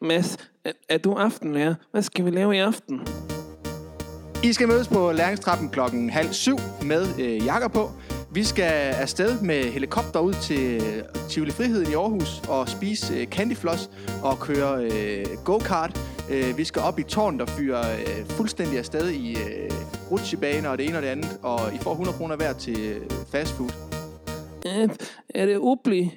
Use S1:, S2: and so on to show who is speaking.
S1: Mads, er, er du aftenlærer? Hvad skal vi lave i aften?
S2: I skal mødes på læringstrappen klokken halv syv med øh, jakker på. Vi skal afsted med helikopter ud til øh, Tivoli Friheden i Aarhus og spise øh, candyfloss og køre øh, go-kart. Øh, vi skal op i tårn, der fyrer øh, fuldstændig afsted i øh, rutsjebaner og det ene og det andet. Og I får 100 kroner hver til øh, fast food.
S1: Er, er det Ubli?